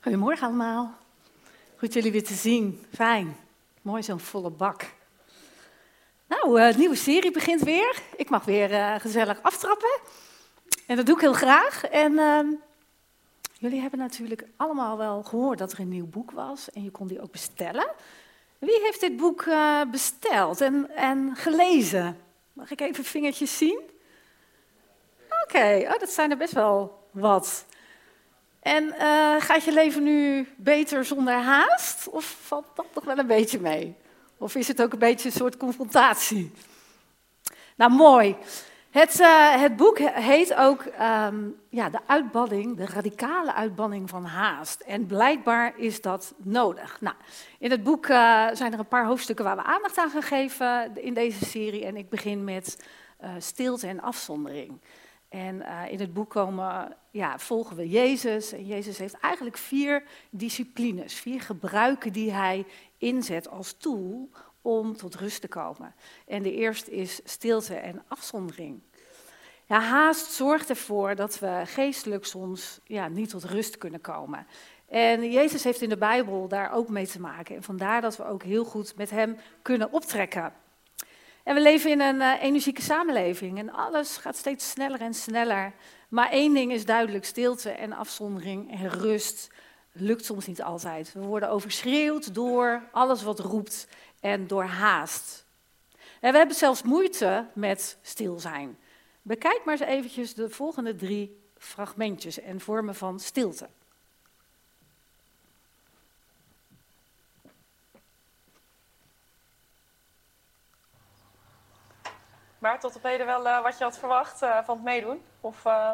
Goedemorgen allemaal. Goed jullie weer te zien. Fijn. Mooi zo'n volle bak. Nou, uh, de nieuwe serie begint weer. Ik mag weer uh, gezellig aftrappen. En dat doe ik heel graag. En uh, jullie hebben natuurlijk allemaal wel gehoord dat er een nieuw boek was. En je kon die ook bestellen. Wie heeft dit boek uh, besteld en, en gelezen? Mag ik even vingertjes zien? Oké, oh, dat zijn er best wel wat. En uh, gaat je leven nu beter zonder haast? Of valt dat nog wel een beetje mee? Of is het ook een beetje een soort confrontatie? Nou, mooi. Het, uh, het boek heet ook um, ja, de uitbanning, de radicale uitbanning van haast. En blijkbaar is dat nodig. Nou, in het boek uh, zijn er een paar hoofdstukken waar we aandacht aan gaan geven in deze serie. En ik begin met stilte en afzondering. En uh, in het boek komen, ja, volgen we Jezus. En Jezus heeft eigenlijk vier disciplines, vier gebruiken die hij inzet als tool om tot rust te komen. En de eerste is stilte en afzondering. Ja, haast zorgt ervoor dat we geestelijk soms ja, niet tot rust kunnen komen. En Jezus heeft in de Bijbel daar ook mee te maken. En vandaar dat we ook heel goed met hem kunnen optrekken. En we leven in een uh, energieke samenleving en alles gaat steeds sneller en sneller. Maar één ding is duidelijk, stilte en afzondering en rust lukt soms niet altijd. We worden overschreeuwd door alles wat roept en door haast. En we hebben zelfs moeite met stil zijn. Bekijk maar eens eventjes de volgende drie fragmentjes en vormen van stilte. Maar tot op heden wel uh, wat je had verwacht uh, van het meedoen? Of, uh...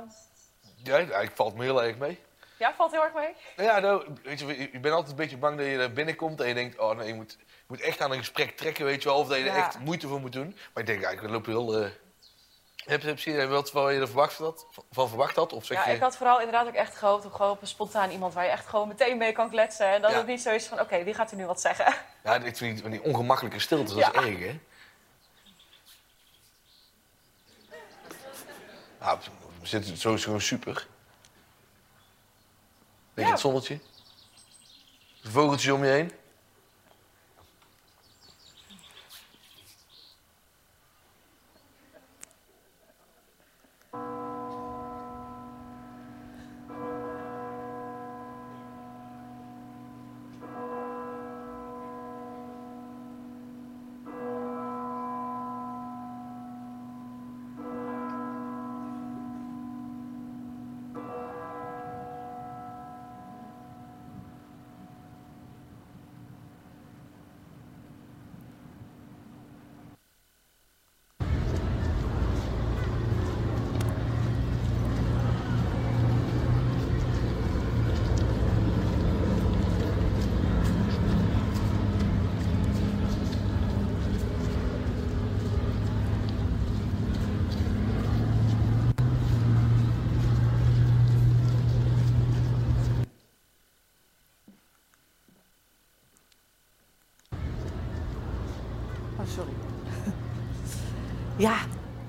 Ja, eigenlijk valt me heel erg mee. Ja, valt heel erg mee? Ja, nou, weet je, je bent altijd een beetje bang dat je er binnenkomt en je denkt, oh nee, je moet, je moet echt aan een gesprek trekken, weet je wel, of dat je er echt moeite voor moet doen. Maar ik denk eigenlijk, we lopen heel... Heb je misschien wat waar je er verwacht had, van verwacht had? Of zeg ja, je... ik had vooral inderdaad ook echt gehoopt op gewoon spontaan iemand waar je echt gewoon meteen mee kan kletsen. En dat ja. het niet zo is van, oké, okay, wie gaat er nu wat zeggen? Ja, ik vind die, die ongemakkelijke stilte, dat ja. is erg, hè? Ja, we zitten sowieso super. Beetje ja. het zonnetje. De vogeltjes om je heen.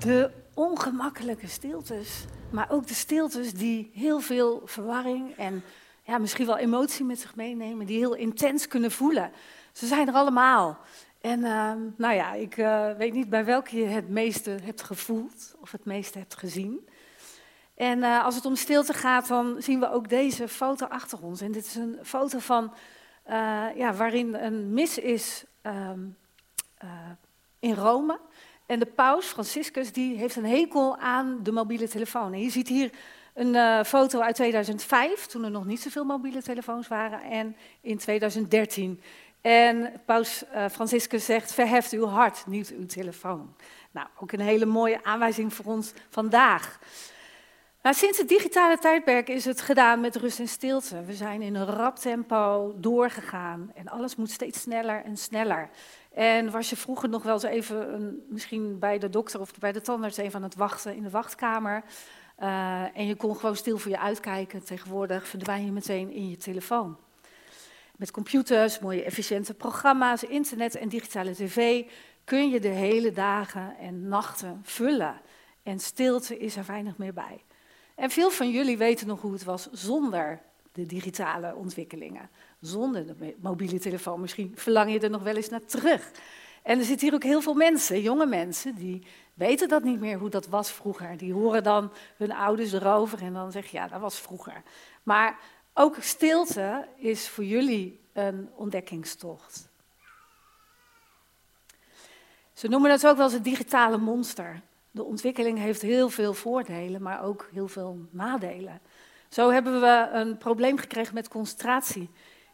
De ongemakkelijke stiltes. Maar ook de stiltes die heel veel verwarring en ja, misschien wel emotie met zich meenemen. Die heel intens kunnen voelen. Ze zijn er allemaal. En uh, nou ja, ik uh, weet niet bij welke je het meeste hebt gevoeld of het meeste hebt gezien. En uh, als het om stilte gaat, dan zien we ook deze foto achter ons. En dit is een foto van, ja, waarin een mis is uh, in Rome. En de paus, Franciscus, die heeft een hekel aan de mobiele telefoon. En je ziet hier een uh, foto uit 2005, toen er nog niet zoveel mobiele telefoons waren, en in 2013. En paus uh, Franciscus zegt, verheft uw hart, niet uw telefoon. Nou, ook een hele mooie aanwijzing voor ons vandaag. Nou, sinds het digitale tijdperk is het gedaan met rust en stilte. We zijn in een rap tempo doorgegaan en alles moet steeds sneller en sneller. En was je vroeger nog wel eens even een, misschien bij de dokter of bij de tandarts even aan het wachten in de wachtkamer. Uh, en je kon gewoon stil voor je uitkijken. Tegenwoordig verdwijn je meteen in je telefoon. Met computers, mooie efficiënte programma's, internet en digitale tv kun je de hele dagen en nachten vullen. En stilte is er weinig meer bij. En veel van jullie weten nog hoe het was zonder de digitale ontwikkelingen. Zonder de mobiele telefoon misschien verlang je er nog wel eens naar terug. En er zitten hier ook heel veel mensen, jonge mensen, die weten dat niet meer hoe dat was vroeger. Die horen dan hun ouders erover en dan zeg je, ja, dat was vroeger. Maar ook stilte is voor jullie een ontdekkingstocht. Ze noemen het ook wel eens het digitale monster. De ontwikkeling heeft heel veel voordelen, maar ook heel veel nadelen. Zo hebben we een probleem gekregen met concentratie.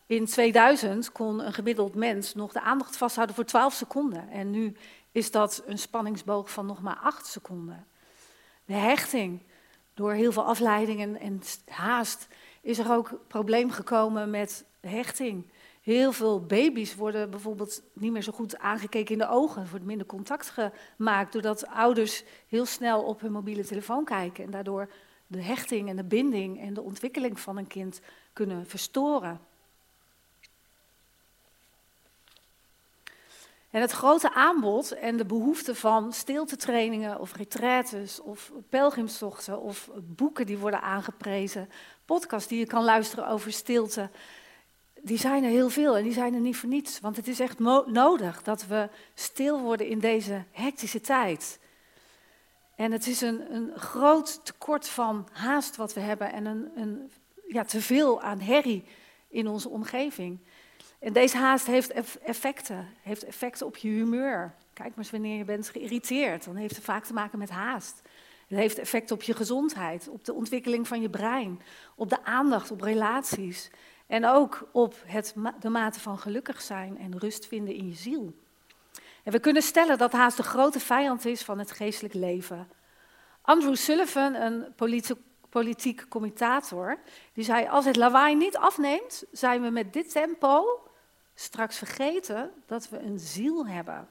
In 2000 kon een gemiddeld mens nog de aandacht vasthouden voor 12 seconden. En nu is dat een spanningsboog van nog maar 8 seconden. De hechting, door heel veel afleidingen en haast, is er ook een probleem gekomen met hechting. Heel veel baby's worden bijvoorbeeld niet meer zo goed aangekeken in de ogen. Er wordt minder contact gemaakt doordat ouders heel snel op hun mobiele telefoon kijken. En daardoor de hechting en de binding en de ontwikkeling van een kind kunnen verstoren. En het grote aanbod en de behoefte van stiltetrainingen of retraites of pelgrimstochten of boeken die worden aangeprezen, podcasts die je kan luisteren over stilte, die zijn er heel veel en die zijn er niet voor niets. Want het is echt nodig dat we stil worden in deze hectische tijd. En het is een, een groot tekort van haast wat we hebben en een, een, ja, te veel aan herrie in onze omgeving. En deze haast heeft effecten, heeft effecten op je humeur. Kijk maar eens wanneer je bent geïrriteerd, dan heeft het vaak te maken met haast. Het heeft effect op je gezondheid, op de ontwikkeling van je brein, op de aandacht, op relaties. En ook op het, de mate van gelukkig zijn en rust vinden in je ziel. En we kunnen stellen dat haast de grote vijand is van het geestelijk leven. Andrew Sullivan, een politiek commentator, die zei: Als het lawaai niet afneemt, zijn we met dit tempo straks vergeten dat we een ziel hebben.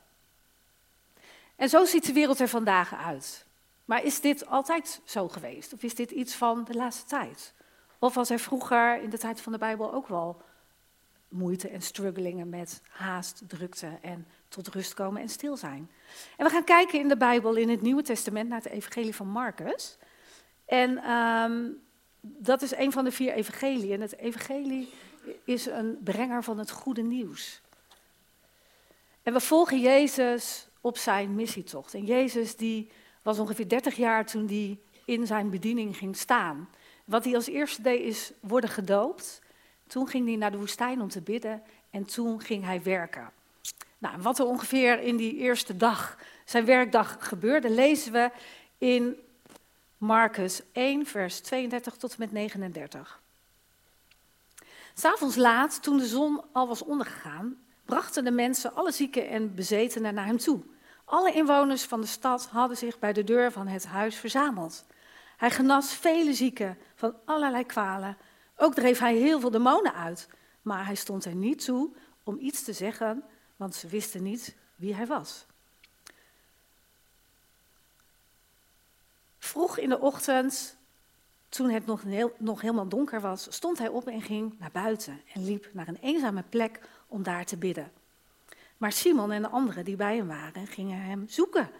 En zo ziet de wereld er vandaag uit. Maar is dit altijd zo geweest? Of is dit iets van de laatste tijd? Of was er vroeger in de tijd van de Bijbel ook wel moeite en strugglingen met haast, drukte en tot rust komen en stil zijn? En we gaan kijken in de Bijbel, in het Nieuwe Testament, naar het Evangelie van Marcus. En um, dat is een van de vier evangeliën. En het evangelie is een brenger van het goede nieuws. En we volgen Jezus op zijn missietocht. En Jezus die was ongeveer 30 jaar toen hij in zijn bediening ging staan. Wat hij als eerste deed is worden gedoopt. Toen ging hij naar de woestijn om te bidden en toen ging hij werken. Nou, wat er ongeveer in die eerste dag, zijn werkdag, gebeurde, lezen we in Marcus 1, vers 32 tot en met 39. S'avonds laat, toen de zon al was ondergegaan, brachten de mensen alle zieken en bezetenen naar hem toe. Alle inwoners van de stad hadden zich bij de deur van het huis verzameld. Hij genas vele zieken van allerlei kwalen. Ook dreef hij heel veel demonen uit. Maar hij stond er niet toe om iets te zeggen, want ze wisten niet wie hij was. Vroeg in de ochtend, toen het nog, heel, nog helemaal donker was, stond hij op en ging naar buiten en liep naar een eenzame plek om daar te bidden. Maar Simon en de anderen die bij hem waren, gingen hem zoeken.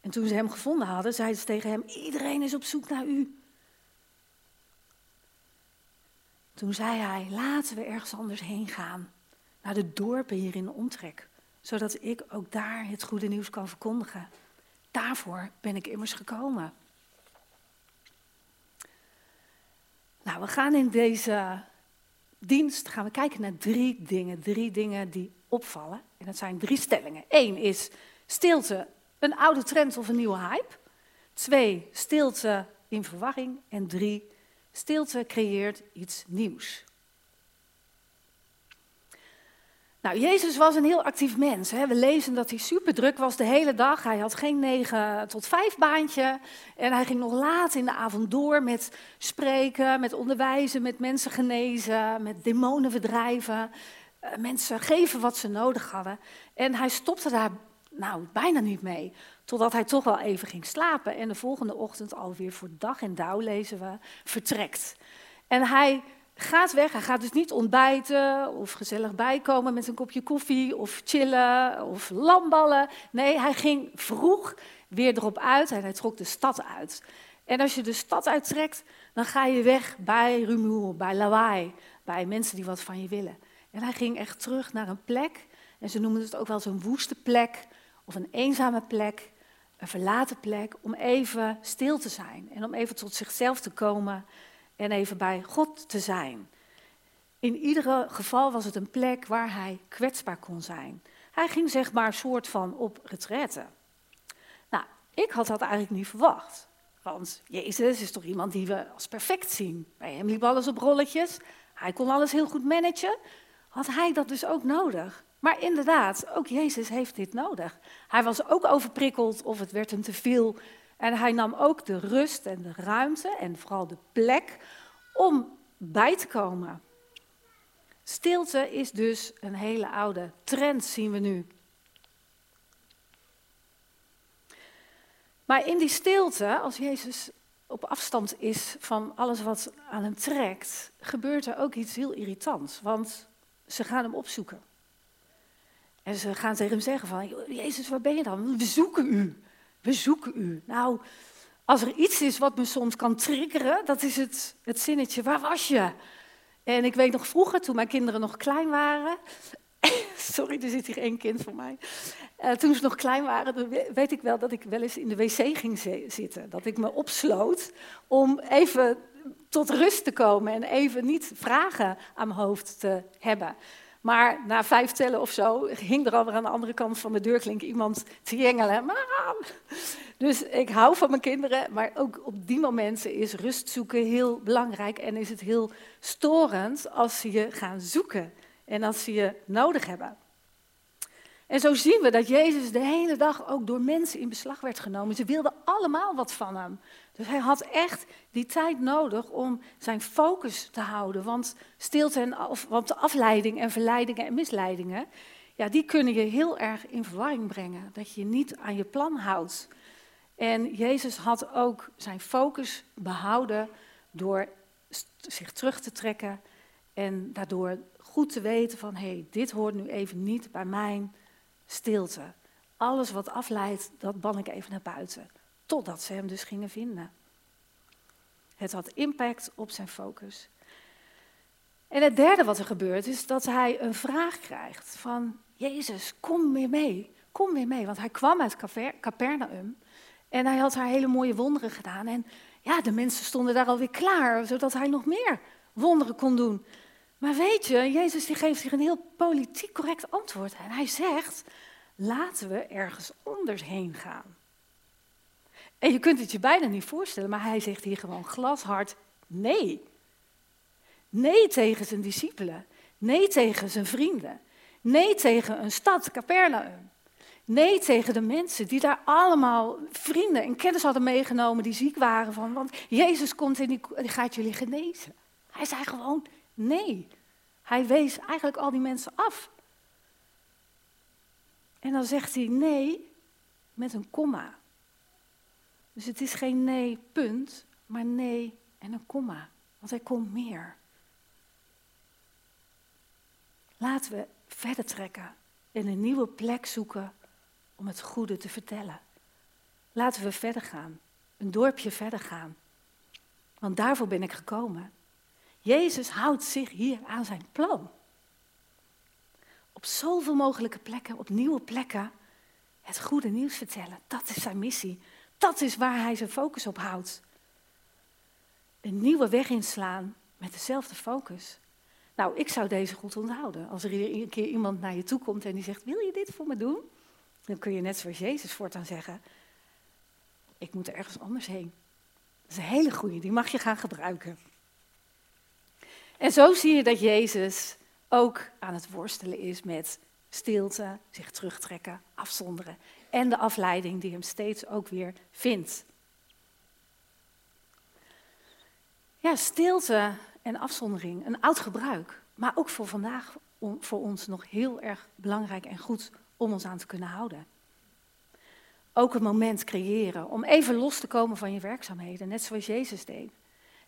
En toen ze hem gevonden hadden, zeiden ze tegen hem: Iedereen is op zoek naar u. Toen zei hij: Laten we ergens anders heen gaan, naar de dorpen hier in de omtrek, zodat ik ook daar het goede nieuws kan verkondigen. Daarvoor ben ik immers gekomen. Nou, we gaan in deze dienst gaan we kijken naar drie dingen, drie dingen die opvallen. En dat zijn drie stellingen. Eén is stilte, een oude trend of een nieuwe hype. Twee, stilte in verwarring. En drie, stilte creëert iets nieuws. Nou, Jezus was een heel actief mens. Hè. We lezen dat hij super druk was de hele dag. Hij had geen negen tot vijf baantje. En hij ging nog laat in de avond door met spreken, met onderwijzen, met mensen genezen, met demonen verdrijven. Uh, mensen geven wat ze nodig hadden. En hij stopte daar nou, bijna niet mee. Totdat hij toch wel even ging slapen. En de volgende ochtend alweer voor dag en dauw lezen we, vertrekt. En hij gaat weg. Hij gaat dus niet ontbijten of gezellig bijkomen met een kopje koffie of chillen of lamballen. Nee, hij ging vroeg weer erop uit en hij trok de stad uit. En als je de stad uittrekt, dan ga je weg bij rumoer, bij lawaai, bij mensen die wat van je willen. En hij ging echt terug naar een plek, en ze noemen het ook wel zo'n woeste plek, of een eenzame plek, een verlaten plek, om even stil te zijn en om even tot zichzelf te komen en even bij God te zijn. In ieder geval was het een plek waar hij kwetsbaar kon zijn. Hij ging zeg maar soort van op retraite. Nou, ik had dat eigenlijk niet verwacht. Want Jezus is toch iemand die we als perfect zien. Bij hem liep alles op rolletjes. Hij kon alles heel goed managen. Had hij dat dus ook nodig? Maar inderdaad, ook Jezus heeft dit nodig. Hij was ook overprikkeld of het werd hem te veel. En hij nam ook de rust en de ruimte en vooral de plek om bij te komen. Stilte is dus een hele oude trend, zien we nu. Maar in die stilte, als Jezus op afstand is van alles wat aan hem trekt, gebeurt er ook iets heel irritants. Want ze gaan hem opzoeken. En ze gaan tegen hem zeggen van, Jezus, waar ben je dan? We zoeken u. We zoeken u. Nou, als er iets is wat me soms kan triggeren, dat is het, het zinnetje, waar was je? En ik weet nog vroeger, toen mijn kinderen nog klein waren. Sorry, er zit hier één kind voor mij. Uh, toen ze nog klein waren, weet ik wel dat ik wel eens in de wc ging zitten. Dat ik me opsloot om even tot rust te komen en even niet vragen aan mijn hoofd te hebben. Maar na vijf tellen of zo hing er alweer aan de andere kant van de deurklink iemand te jengelen. Dus ik hou van mijn kinderen, maar ook op die momenten is rust zoeken heel belangrijk. En is het heel storend als ze je gaan zoeken en als ze je nodig hebben. En zo zien we dat Jezus de hele dag ook door mensen in beslag werd genomen. Ze wilden allemaal wat van hem. Dus hij had echt die tijd nodig om zijn focus te houden. Want stilte en want de afleiding en verleidingen en misleidingen, ja, die kunnen je heel erg in verwarring brengen. Dat je niet aan je plan houdt. En Jezus had ook zijn focus behouden door zich terug te trekken en daardoor goed te weten van hé, hey, dit hoort nu even niet bij mijn stilte. Alles wat afleidt, dat ban ik even naar buiten. Totdat ze hem dus gingen vinden. Het had impact op zijn focus. En het derde wat er gebeurt is dat hij een vraag krijgt van Jezus, kom weer mee, kom weer mee. Want hij kwam uit Capernaum en hij had haar hele mooie wonderen gedaan. En ja, de mensen stonden daar alweer klaar, zodat hij nog meer wonderen kon doen. Maar weet je, Jezus die geeft zich een heel politiek correct antwoord. En hij zegt, laten we ergens anders heen gaan. En je kunt het je bijna niet voorstellen, maar hij zegt hier gewoon glashard nee. Nee tegen zijn discipelen. Nee tegen zijn vrienden. Nee tegen een stad, Capernaum. Nee tegen de mensen die daar allemaal vrienden en kennis hadden meegenomen die ziek waren. Van, want Jezus komt en die, gaat jullie genezen. Hij zei gewoon nee. Hij wees eigenlijk al die mensen af. En dan zegt hij nee met een komma. Dus het is geen nee, punt, maar nee en een komma. Want er komt meer. Laten we verder trekken en een nieuwe plek zoeken om het goede te vertellen. Laten we verder gaan, een dorpje verder gaan. Want daarvoor ben ik gekomen. Jezus houdt zich hier aan zijn plan. Op zoveel mogelijke plekken, op nieuwe plekken, het goede nieuws vertellen. Dat is zijn missie. Dat is waar hij zijn focus op houdt. Een nieuwe weg inslaan met dezelfde focus. Nou, ik zou deze goed onthouden. Als er een keer iemand naar je toe komt en die zegt: Wil je dit voor me doen? Dan kun je net zoals Jezus voortaan zeggen: Ik moet er ergens anders heen. Dat is een hele goede, die mag je gaan gebruiken. En zo zie je dat Jezus ook aan het worstelen is met stilte, zich terugtrekken, afzonderen en de afleiding die hem steeds ook weer vindt. Ja, stilte en afzondering, een oud gebruik, maar ook voor vandaag voor ons nog heel erg belangrijk en goed om ons aan te kunnen houden. Ook een moment creëren om even los te komen van je werkzaamheden, net zoals Jezus deed.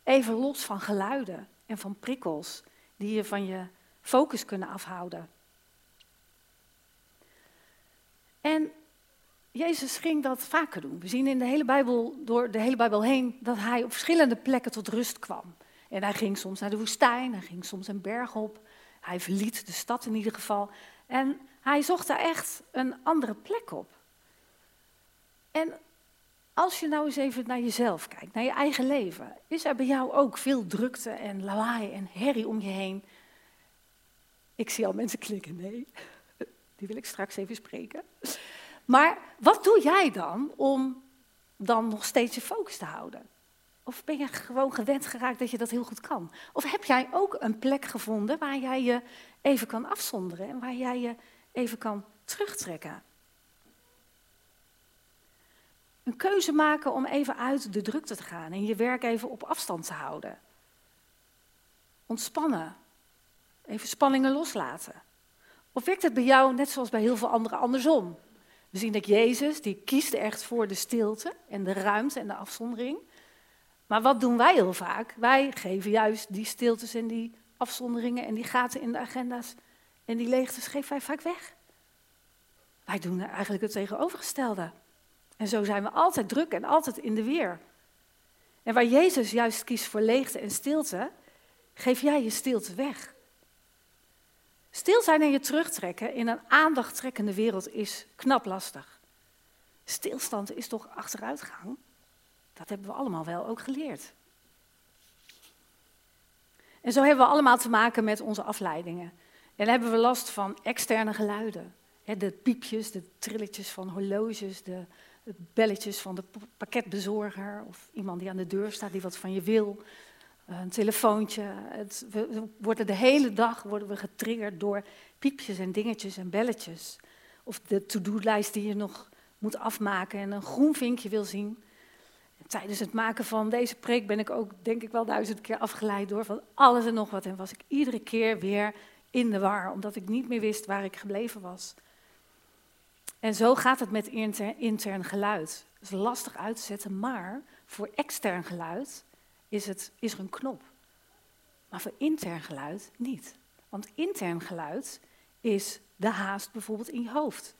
Even los van geluiden van prikkels die je van je focus kunnen afhouden. En Jezus ging dat vaker doen. We zien in de hele Bijbel, door de hele Bijbel heen, dat hij op verschillende plekken tot rust kwam. En hij ging soms naar de woestijn, hij ging soms een berg op. Hij verliet de stad in ieder geval. En hij zocht daar echt een andere plek op. En als je nou eens even naar jezelf kijkt, naar je eigen leven, is er bij jou ook veel drukte en lawaai en herrie om je heen? Ik zie al mensen klikken, nee. Die wil ik straks even spreken. Maar wat doe jij dan om dan nog steeds je focus te houden? Of ben je gewoon gewend geraakt dat je dat heel goed kan? Of heb jij ook een plek gevonden waar jij je even kan afzonderen en waar jij je even kan terugtrekken? Een keuze maken om even uit de drukte te gaan en je werk even op afstand te houden. Ontspannen. Even spanningen loslaten. Of werkt het bij jou net zoals bij heel veel anderen andersom? We zien dat Jezus, die kiest echt voor de stilte en de ruimte en de afzondering. Maar wat doen wij heel vaak? Wij geven juist die stiltes en die afzonderingen en die gaten in de agenda's en die leegtes geven wij vaak weg. Wij doen eigenlijk het tegenovergestelde. En zo zijn we altijd druk en altijd in de weer. En waar Jezus juist kiest voor leegte en stilte, geef jij je stilte weg. Stil zijn en je terugtrekken in een aandachttrekkende wereld is knap lastig. Stilstand is toch achteruitgang? Dat hebben we allemaal wel ook geleerd. En zo hebben we allemaal te maken met onze afleidingen. En hebben we last van externe geluiden. De piepjes, de trilletjes van horloges, de belletjes van de pakketbezorger of iemand die aan de deur staat die wat van je wil. Een telefoontje. Het, we worden de hele dag worden we getriggerd door piepjes en dingetjes en belletjes. Of de to-do-lijst die je nog moet afmaken en een groen vinkje wil zien. tijdens het maken van deze preek ben ik ook, denk ik wel, duizend keer afgeleid door van alles en nog wat. En was ik iedere keer weer in de war, omdat ik niet meer wist waar ik gebleven was. En zo gaat het met intern, geluid. Het is lastig uit te zetten, maar voor extern geluid is, het, is er een knop. Maar voor intern geluid niet. Want intern geluid is de haast bijvoorbeeld in je hoofd.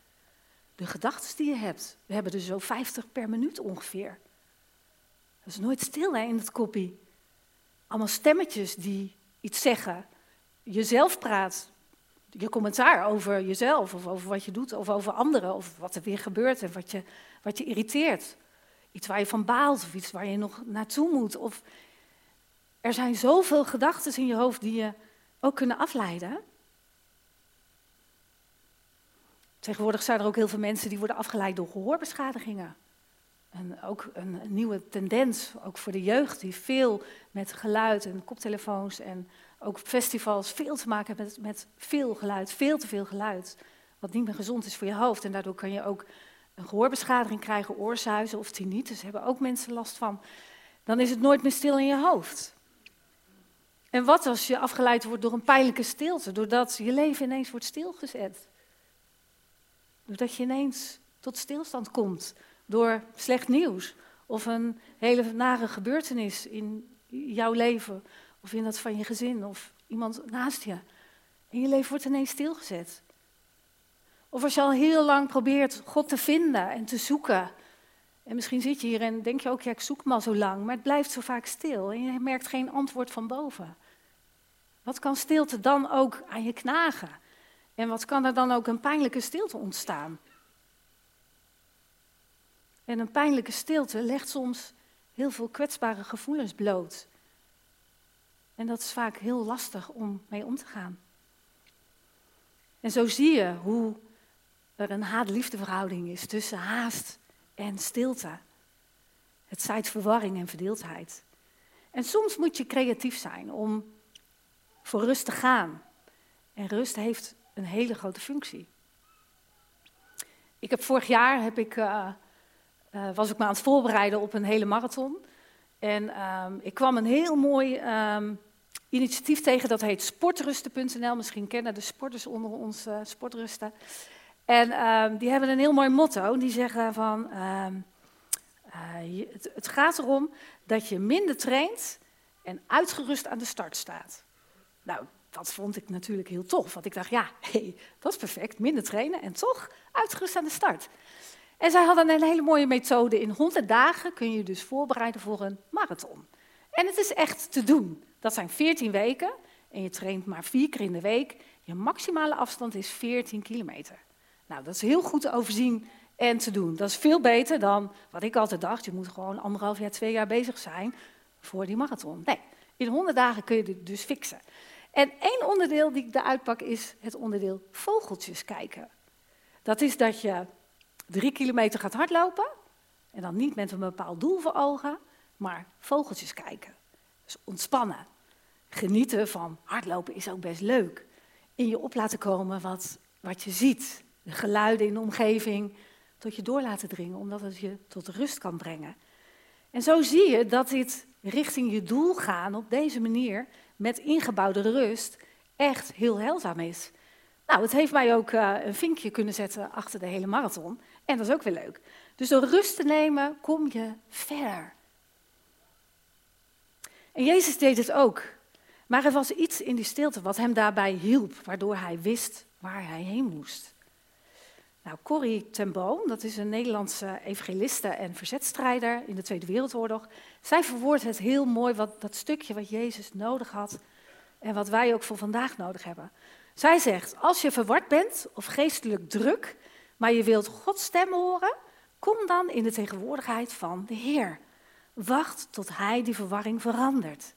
De gedachten die je hebt. We hebben er zo 50 per minuut ongeveer. Dat is nooit stil hè, in het kopie. Allemaal stemmetjes die iets zeggen. Jezelf praat je commentaar over jezelf, of over wat je doet, of over anderen, of wat er weer gebeurt en wat je, wat je irriteert. Iets waar je van baalt, of iets waar je nog naartoe moet. Of er zijn zoveel gedachten in je hoofd die je ook kunnen afleiden. Tegenwoordig zijn er ook heel veel mensen die worden afgeleid door gehoorbeschadigingen. En ook een, nieuwe tendens, ook voor de jeugd, die veel met geluid en koptelefoons en ook festivals veel te maken hebben met, met veel geluid, veel te veel geluid. Wat niet meer gezond is voor je hoofd. En daardoor kan je ook een gehoorbeschadiging krijgen, oorzuizen of tinnitus. hebben ook mensen last van. Dan is het nooit meer stil in je hoofd. En wat als je afgeleid wordt door een pijnlijke stilte, doordat je leven ineens wordt stilgezet? Doordat je ineens tot stilstand komt door slecht nieuws of een hele nare gebeurtenis in jouw leven of in dat van je gezin of iemand naast je. En je leven wordt ineens stilgezet. Of als je al heel lang probeert God te vinden en te zoeken. En misschien zit je hier en denk je ook, ja, ik zoek al zo lang, maar het blijft zo vaak stil en je merkt geen antwoord van boven. Wat kan stilte dan ook aan je knagen? En wat kan er dan ook een pijnlijke stilte ontstaan? En een pijnlijke stilte legt soms heel veel kwetsbare gevoelens bloot. En dat is vaak heel lastig om mee om te gaan. En zo zie je hoe er een haat-liefdeverhouding is tussen haast en stilte. Het zaait verwarring en verdeeldheid. En soms moet je creatief zijn om voor rust te gaan. En rust heeft een hele grote functie. Ik heb vorig jaar heb ik, uh, uh, was ik me aan het voorbereiden op een hele marathon. En um, ik kwam een heel mooi um, initiatief tegen, dat heet sportrusten.nl. Misschien kennen de sporters onder ons uh, sportrusten. En um, die hebben een heel mooi motto. Die zeggen van, um, uh, het, het, gaat erom dat je minder traint en uitgerust aan de start staat. Nou, dat vond ik natuurlijk heel tof. Want ik dacht, ja, hey, dat is perfect. Minder trainen en toch uitgerust aan de start. En zij hadden een hele mooie methode. In 100 dagen kun je je dus voorbereiden voor een marathon. En het is echt te doen. Dat zijn 14 weken en je traint maar vier keer in de week. Je maximale afstand is 14 kilometer. Nou, dat is heel goed te overzien en te doen. Dat is veel beter dan wat ik altijd dacht. Je moet gewoon anderhalf jaar, twee jaar bezig zijn voor die marathon. Nee, in 100 dagen kun je dit dus fixen. En één onderdeel die ik eruit pak is het onderdeel vogeltjes kijken. Dat is dat je drie kilometer gaat hardlopen. En dan niet met een bepaald doel voor ogen, maar vogeltjes kijken. Dus ontspannen. Genieten van hardlopen is ook best leuk. In je op laten komen wat, wat je ziet. De geluiden in de omgeving tot je door laten dringen, omdat het je tot rust kan brengen. En zo zie je dat dit richting je doel gaan op deze manier, met ingebouwde rust, echt heel heilzaam is. Nou, het heeft mij ook uh, een vinkje kunnen zetten achter de hele marathon. En dat is ook weer leuk. Dus door rust te nemen kom je verder. En Jezus deed het ook. Maar er was iets in die stilte wat hem daarbij hielp, waardoor hij wist waar hij heen moest. Nou, Corrie ten Boom, dat is een Nederlandse evangeliste en verzetstrijder in de Tweede Wereldoorlog. Zij verwoordt het heel mooi, wat, dat stukje wat Jezus nodig had en wat wij ook voor vandaag nodig hebben. Zij zegt, als je verward bent of geestelijk druk, maar je wilt Gods stem horen, kom dan in de tegenwoordigheid van de Heer. Wacht tot Hij die verwarring verandert.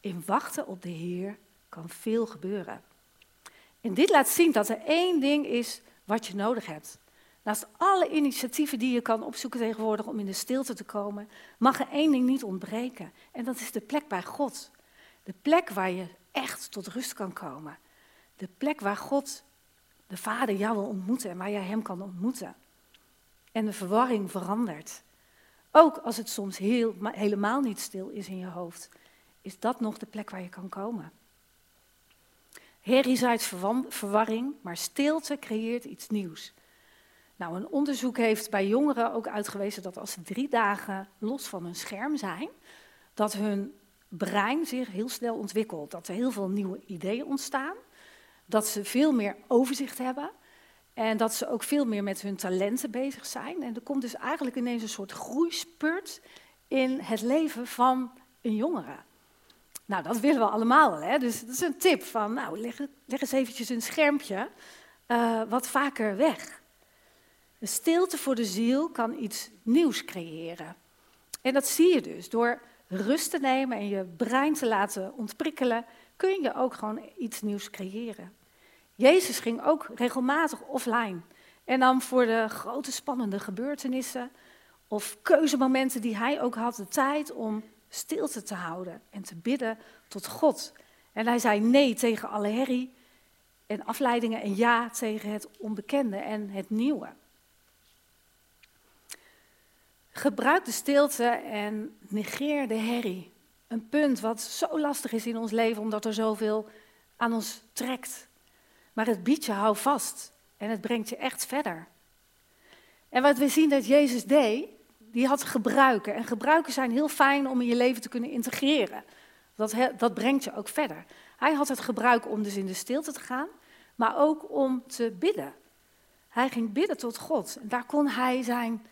In wachten op de Heer kan veel gebeuren. En dit laat zien dat er één ding is wat je nodig hebt. Naast alle initiatieven die je kan opzoeken tegenwoordig om in de stilte te komen, mag er één ding niet ontbreken. En dat is de plek bij God. De plek waar je echt tot rust kan komen. De plek waar God, de Vader, jou wil ontmoeten en waar jij Hem kan ontmoeten. En de verwarring verandert. Ook als het soms heel, helemaal niet stil is in je hoofd, is dat nog de plek waar je kan komen. Herrie verwarring, maar stilte creëert iets nieuws. Nou, een onderzoek heeft bij jongeren ook uitgewezen dat als ze drie dagen los van hun scherm zijn, dat hun brein zich heel snel ontwikkelt. Dat er heel veel nieuwe ideeën ontstaan, dat ze veel meer overzicht hebben en dat ze ook veel meer met hun talenten bezig zijn. En er komt dus eigenlijk ineens een soort groeispurt in het leven van een jongere. Nou, dat willen we allemaal. Hè? Dus dat is een tip van, nou, leg, leg eens eventjes een schermpje uh, wat vaker weg. Een stilte voor de ziel kan iets nieuws creëren. En dat zie je dus. Door rust te nemen en je brein te laten ontprikkelen, kun je ook gewoon iets nieuws creëren. Jezus ging ook regelmatig offline. En dan voor de grote spannende gebeurtenissen of keuzemomenten die hij ook had, de tijd om stilte te houden en te bidden tot God. En hij zei nee tegen alle herrie en afleidingen en ja tegen het onbekende en het nieuwe. Gebruik de stilte en negeer de herrie. Een punt wat zo lastig is in ons leven omdat er zoveel aan ons trekt. Maar het biedt je hou vast en het brengt je echt verder. En wat we zien dat Jezus deed, die had gebruiken. En gebruiken zijn heel fijn om in je leven te kunnen integreren. Dat, dat brengt je ook verder. Hij had het gebruik om dus in de stilte te gaan, maar ook om te bidden. Hij ging bidden tot God. En daar kon hij zijn,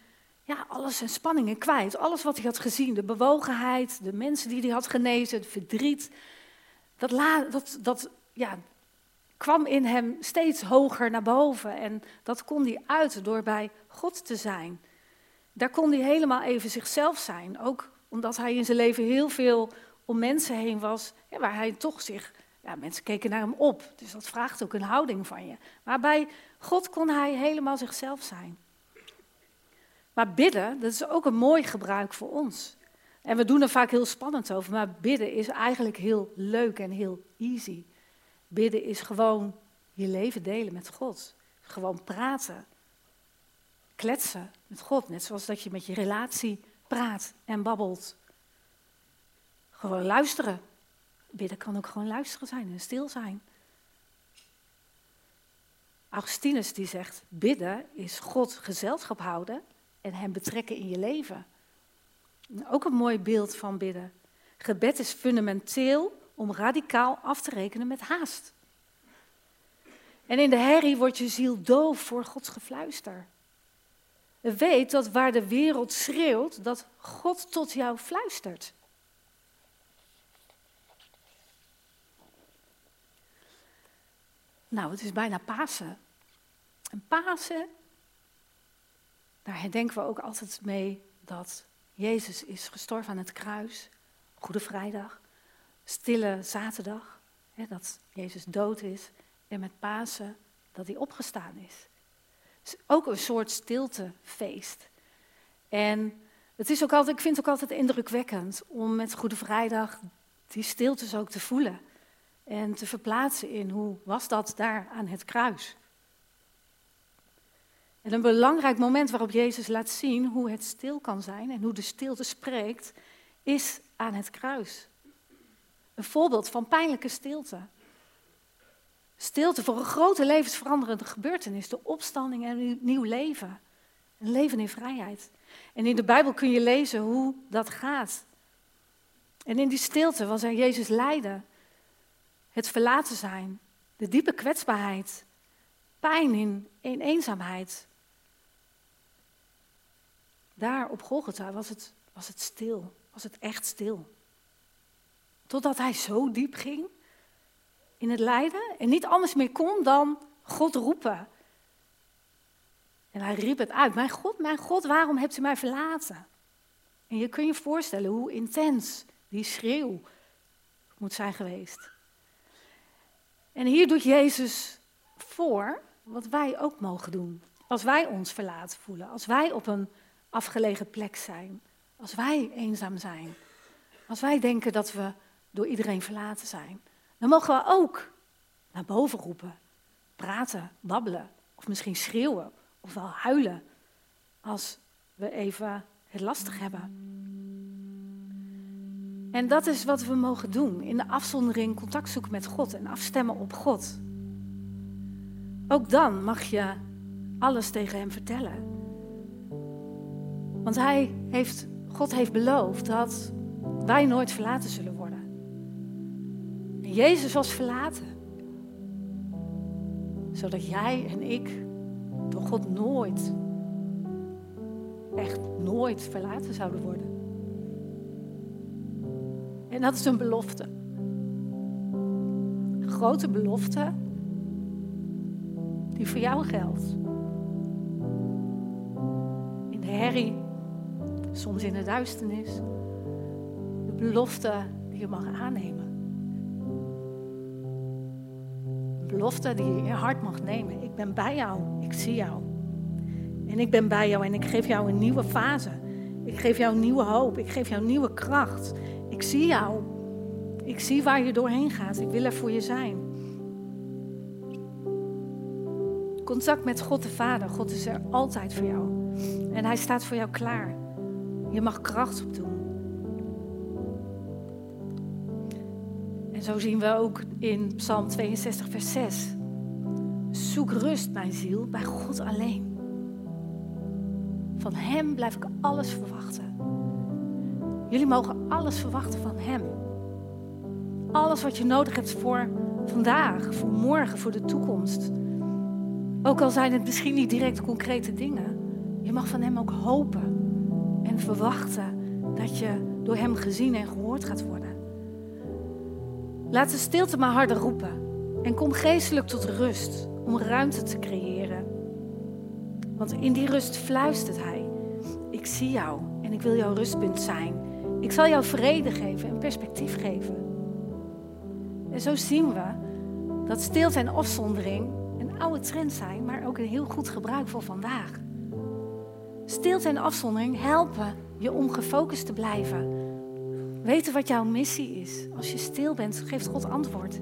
ja, alles zijn spanningen kwijt. Alles wat hij had gezien, de bewogenheid, de mensen die hij had genezen, het verdriet. Dat, dat, dat ja, kwam in hem steeds hoger naar boven. En dat kon hij uiten door bij God te zijn. Daar kon hij helemaal even zichzelf zijn. Ook omdat hij in zijn leven heel veel om mensen heen was, waar hij toch zich, ja, mensen keken naar hem op. Dus dat vraagt ook een houding van je. Maar bij God kon hij helemaal zichzelf zijn. Maar bidden, dat is ook een mooi gebruik voor ons. En we doen er vaak heel spannend over, maar bidden is eigenlijk heel leuk en heel easy. Bidden is gewoon je leven delen met God. Gewoon praten kletsen met God. Net zoals dat je met je relatie praat en babbelt. Gewoon luisteren. Bidden kan ook gewoon luisteren zijn en stil zijn. Augustinus die zegt, bidden is God gezelschap houden en hem betrekken in je leven. Ook een mooi beeld van bidden. Gebed is fundamenteel om radicaal af te rekenen met haast. En in de herrie wordt je ziel doof voor Gods gefluister. Weet dat waar de wereld schreeuwt, dat God tot jou fluistert. Nou, het is bijna Pasen. En Pasen, daar herdenken we ook altijd mee dat Jezus is gestorven aan het kruis. Goede Vrijdag, stille zaterdag, hè, dat Jezus dood is. En met Pasen dat hij opgestaan is. is ook een soort stiltefeest. En het is ook altijd, ik vind het ook altijd indrukwekkend om met Goede Vrijdag die stiltes ook te voelen. En te verplaatsen in hoe was dat daar aan het kruis. En een belangrijk moment waarop Jezus laat zien hoe het stil kan zijn en hoe de stilte spreekt, is aan het kruis. Een voorbeeld van pijnlijke stilte. Stilte voor een grote levensveranderende gebeurtenis, de opstanding en een nieuw leven. Een leven in vrijheid. En in de Bijbel kun je lezen hoe dat gaat. En in die stilte was er Jezus lijden, het verlaten zijn, de diepe kwetsbaarheid, pijn in, in eenzaamheid. Daar op Golgotha was het, was het stil, was het echt stil. Totdat hij zo diep ging in het lijden en niet anders meer kon dan God roepen. En hij riep het uit, mijn God, mijn God, waarom hebt u mij verlaten? En je kunt je voorstellen hoe intens die schreeuw moet zijn geweest. En hier doet Jezus voor wat wij ook mogen doen. Als wij ons verlaten voelen, als wij op een afgelegen plek zijn, als wij eenzaam zijn, als wij denken dat we door iedereen verlaten zijn, dan mogen we ook naar boven roepen, praten, babbelen of misschien schreeuwen of wel huilen als we even het lastig hebben. En dat is wat we mogen doen. In de afzondering contact zoeken met God en afstemmen op God. Ook dan mag je alles tegen Hem vertellen. Want hij heeft, God heeft beloofd dat wij nooit verlaten zullen worden. Jezus was verlaten. Zodat jij en ik door God nooit, echt nooit verlaten zouden worden. En dat is een belofte. Een grote belofte die voor jou geldt. In de herrie, soms in de duisternis. De belofte die je mag aannemen. Belofte die je in hart mag nemen. Ik ben bij jou, ik zie jou. En ik ben bij jou en ik geef jou een nieuwe fase. Ik geef jou nieuwe hoop. Ik geef jou nieuwe kracht. Ik zie jou. Ik zie waar je doorheen gaat. Ik wil er voor je zijn. Contact met God de Vader. God is er altijd voor jou. En Hij staat voor jou klaar. Je mag kracht opdoen. Zo zien we ook in Psalm 62, vers 6. Zoek rust, mijn ziel, bij God alleen. Van Hem blijf ik alles verwachten. Jullie mogen alles verwachten van Hem. Alles wat je nodig hebt voor vandaag, voor morgen, voor de toekomst. Ook al zijn het misschien niet direct concrete dingen. Je mag van Hem ook hopen en verwachten dat je door Hem gezien en gehoord gaat worden. Laat de stilte maar harder roepen en kom geestelijk tot rust om ruimte te creëren. Want in die rust fluistert Hij: Ik zie jou en ik wil jouw rustpunt zijn. Ik zal jou vrede geven en perspectief geven. En zo zien we dat stilte en afzondering een oude trend zijn, maar ook een heel goed gebruik voor vandaag. Stilte en afzondering helpen je om gefocust te blijven. Weten wat jouw missie is. Als je stil bent, geeft God antwoord.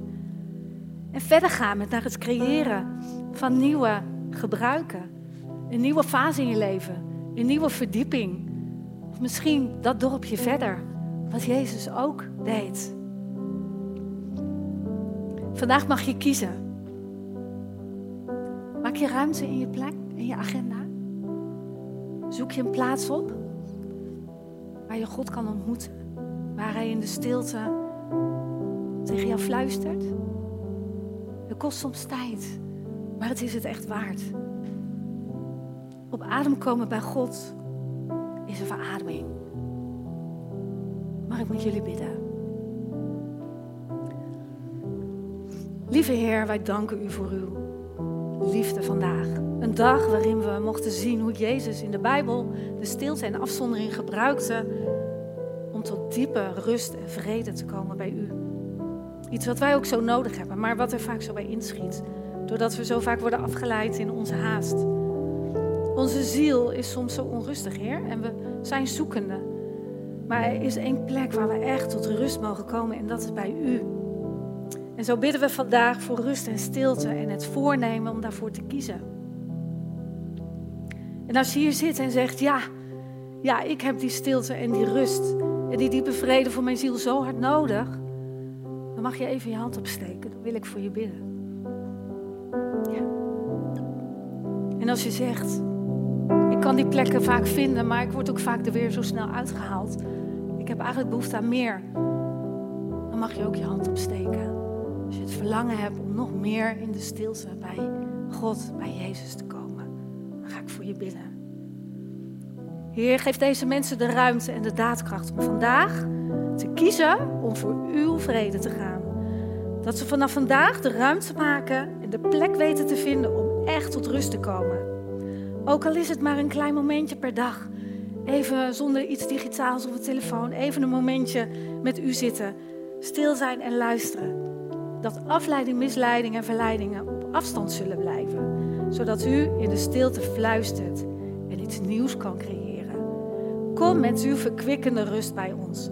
En verder gaan met naar het creëren van nieuwe gebruiken. Een nieuwe fase in je leven. Een nieuwe verdieping. Of misschien dat dorpje verder. Wat Jezus ook deed. Vandaag mag je kiezen. Maak je ruimte in je plek, in je agenda. Zoek je een plaats op waar je God kan ontmoeten. Waar Hij in de stilte tegen jou fluistert. Het kost soms tijd, maar het is het echt waard. op adem komen bij God is een verademing. Maar ik moet jullie bidden. Lieve Heer, wij danken u voor uw liefde vandaag. Een dag waarin we mochten zien hoe Jezus in de Bijbel de stilte en afzondering gebruikte om tot diepe rust en vrede te komen bij u. Iets wat wij ook zo nodig hebben, maar wat er vaak zo bij inschiet. Doordat we zo vaak worden afgeleid in onze haast. Onze ziel is soms zo onrustig, Heer, en we zijn zoekende. Maar er is één plek waar we echt tot rust mogen komen en dat is bij U. En zo bidden we vandaag voor rust en stilte en het voornemen om daarvoor te kiezen. En als je hier zit en zegt, ja, ja, ik heb die stilte en die rust en die diepe vrede voor mijn ziel zo hard nodig, dan mag je even je hand opsteken. Dan wil ik voor je bidden. Ja. En als je zegt, ik kan die plekken vaak vinden, maar ik word ook vaak er weer zo snel uitgehaald. Ik heb eigenlijk behoefte aan meer. Dan mag je ook je hand opsteken. Als je het verlangen hebt om nog meer in de stilte bij God, bij Jezus te komen, dan ga ik voor je bidden. Heer, geef deze mensen de ruimte en de daadkracht om vandaag te kiezen om voor uw vrede te gaan. Dat ze vanaf vandaag de ruimte maken en de plek weten te vinden om echt tot rust te komen. Ook al is het maar een klein momentje per dag. Even zonder iets digitaals op de telefoon. Even een momentje met u zitten. Stil zijn en luisteren. Dat afleiding, misleiding en verleidingen op afstand zullen blijven. Zodat u in de stilte fluistert en iets nieuws kan creëren. Kom met uw verkwikkende rust bij ons.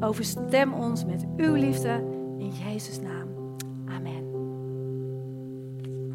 Overstem ons met uw liefde in Jezus' naam.